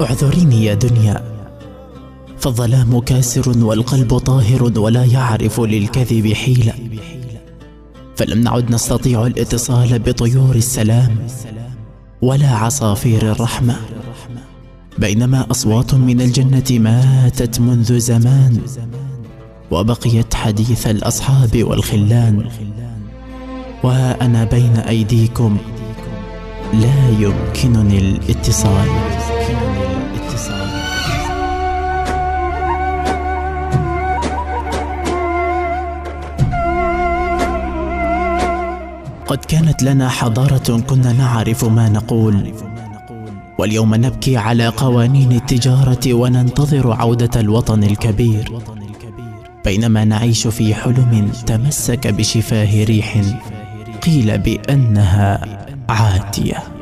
اعذريني يا دنيا. فالظلام كاسر والقلب طاهر ولا يعرف للكذب حيلة فلم نعد نستطيع الاتصال بطيور السلام ولا عصافير الرحمة. بينما أصوات من الجنة ماتت منذ زمان وبقيت حديث الأصحاب والخلان. وأنا بين أيديكم لا يمكنني الاتصال. قد كانت لنا حضارة كنا نعرف ما نقول. واليوم نبكي على قوانين التجارة وننتظر عودة الوطن الكبير. بينما نعيش في حلم تمسك بشفاه ريح قيل بأنها عاتية.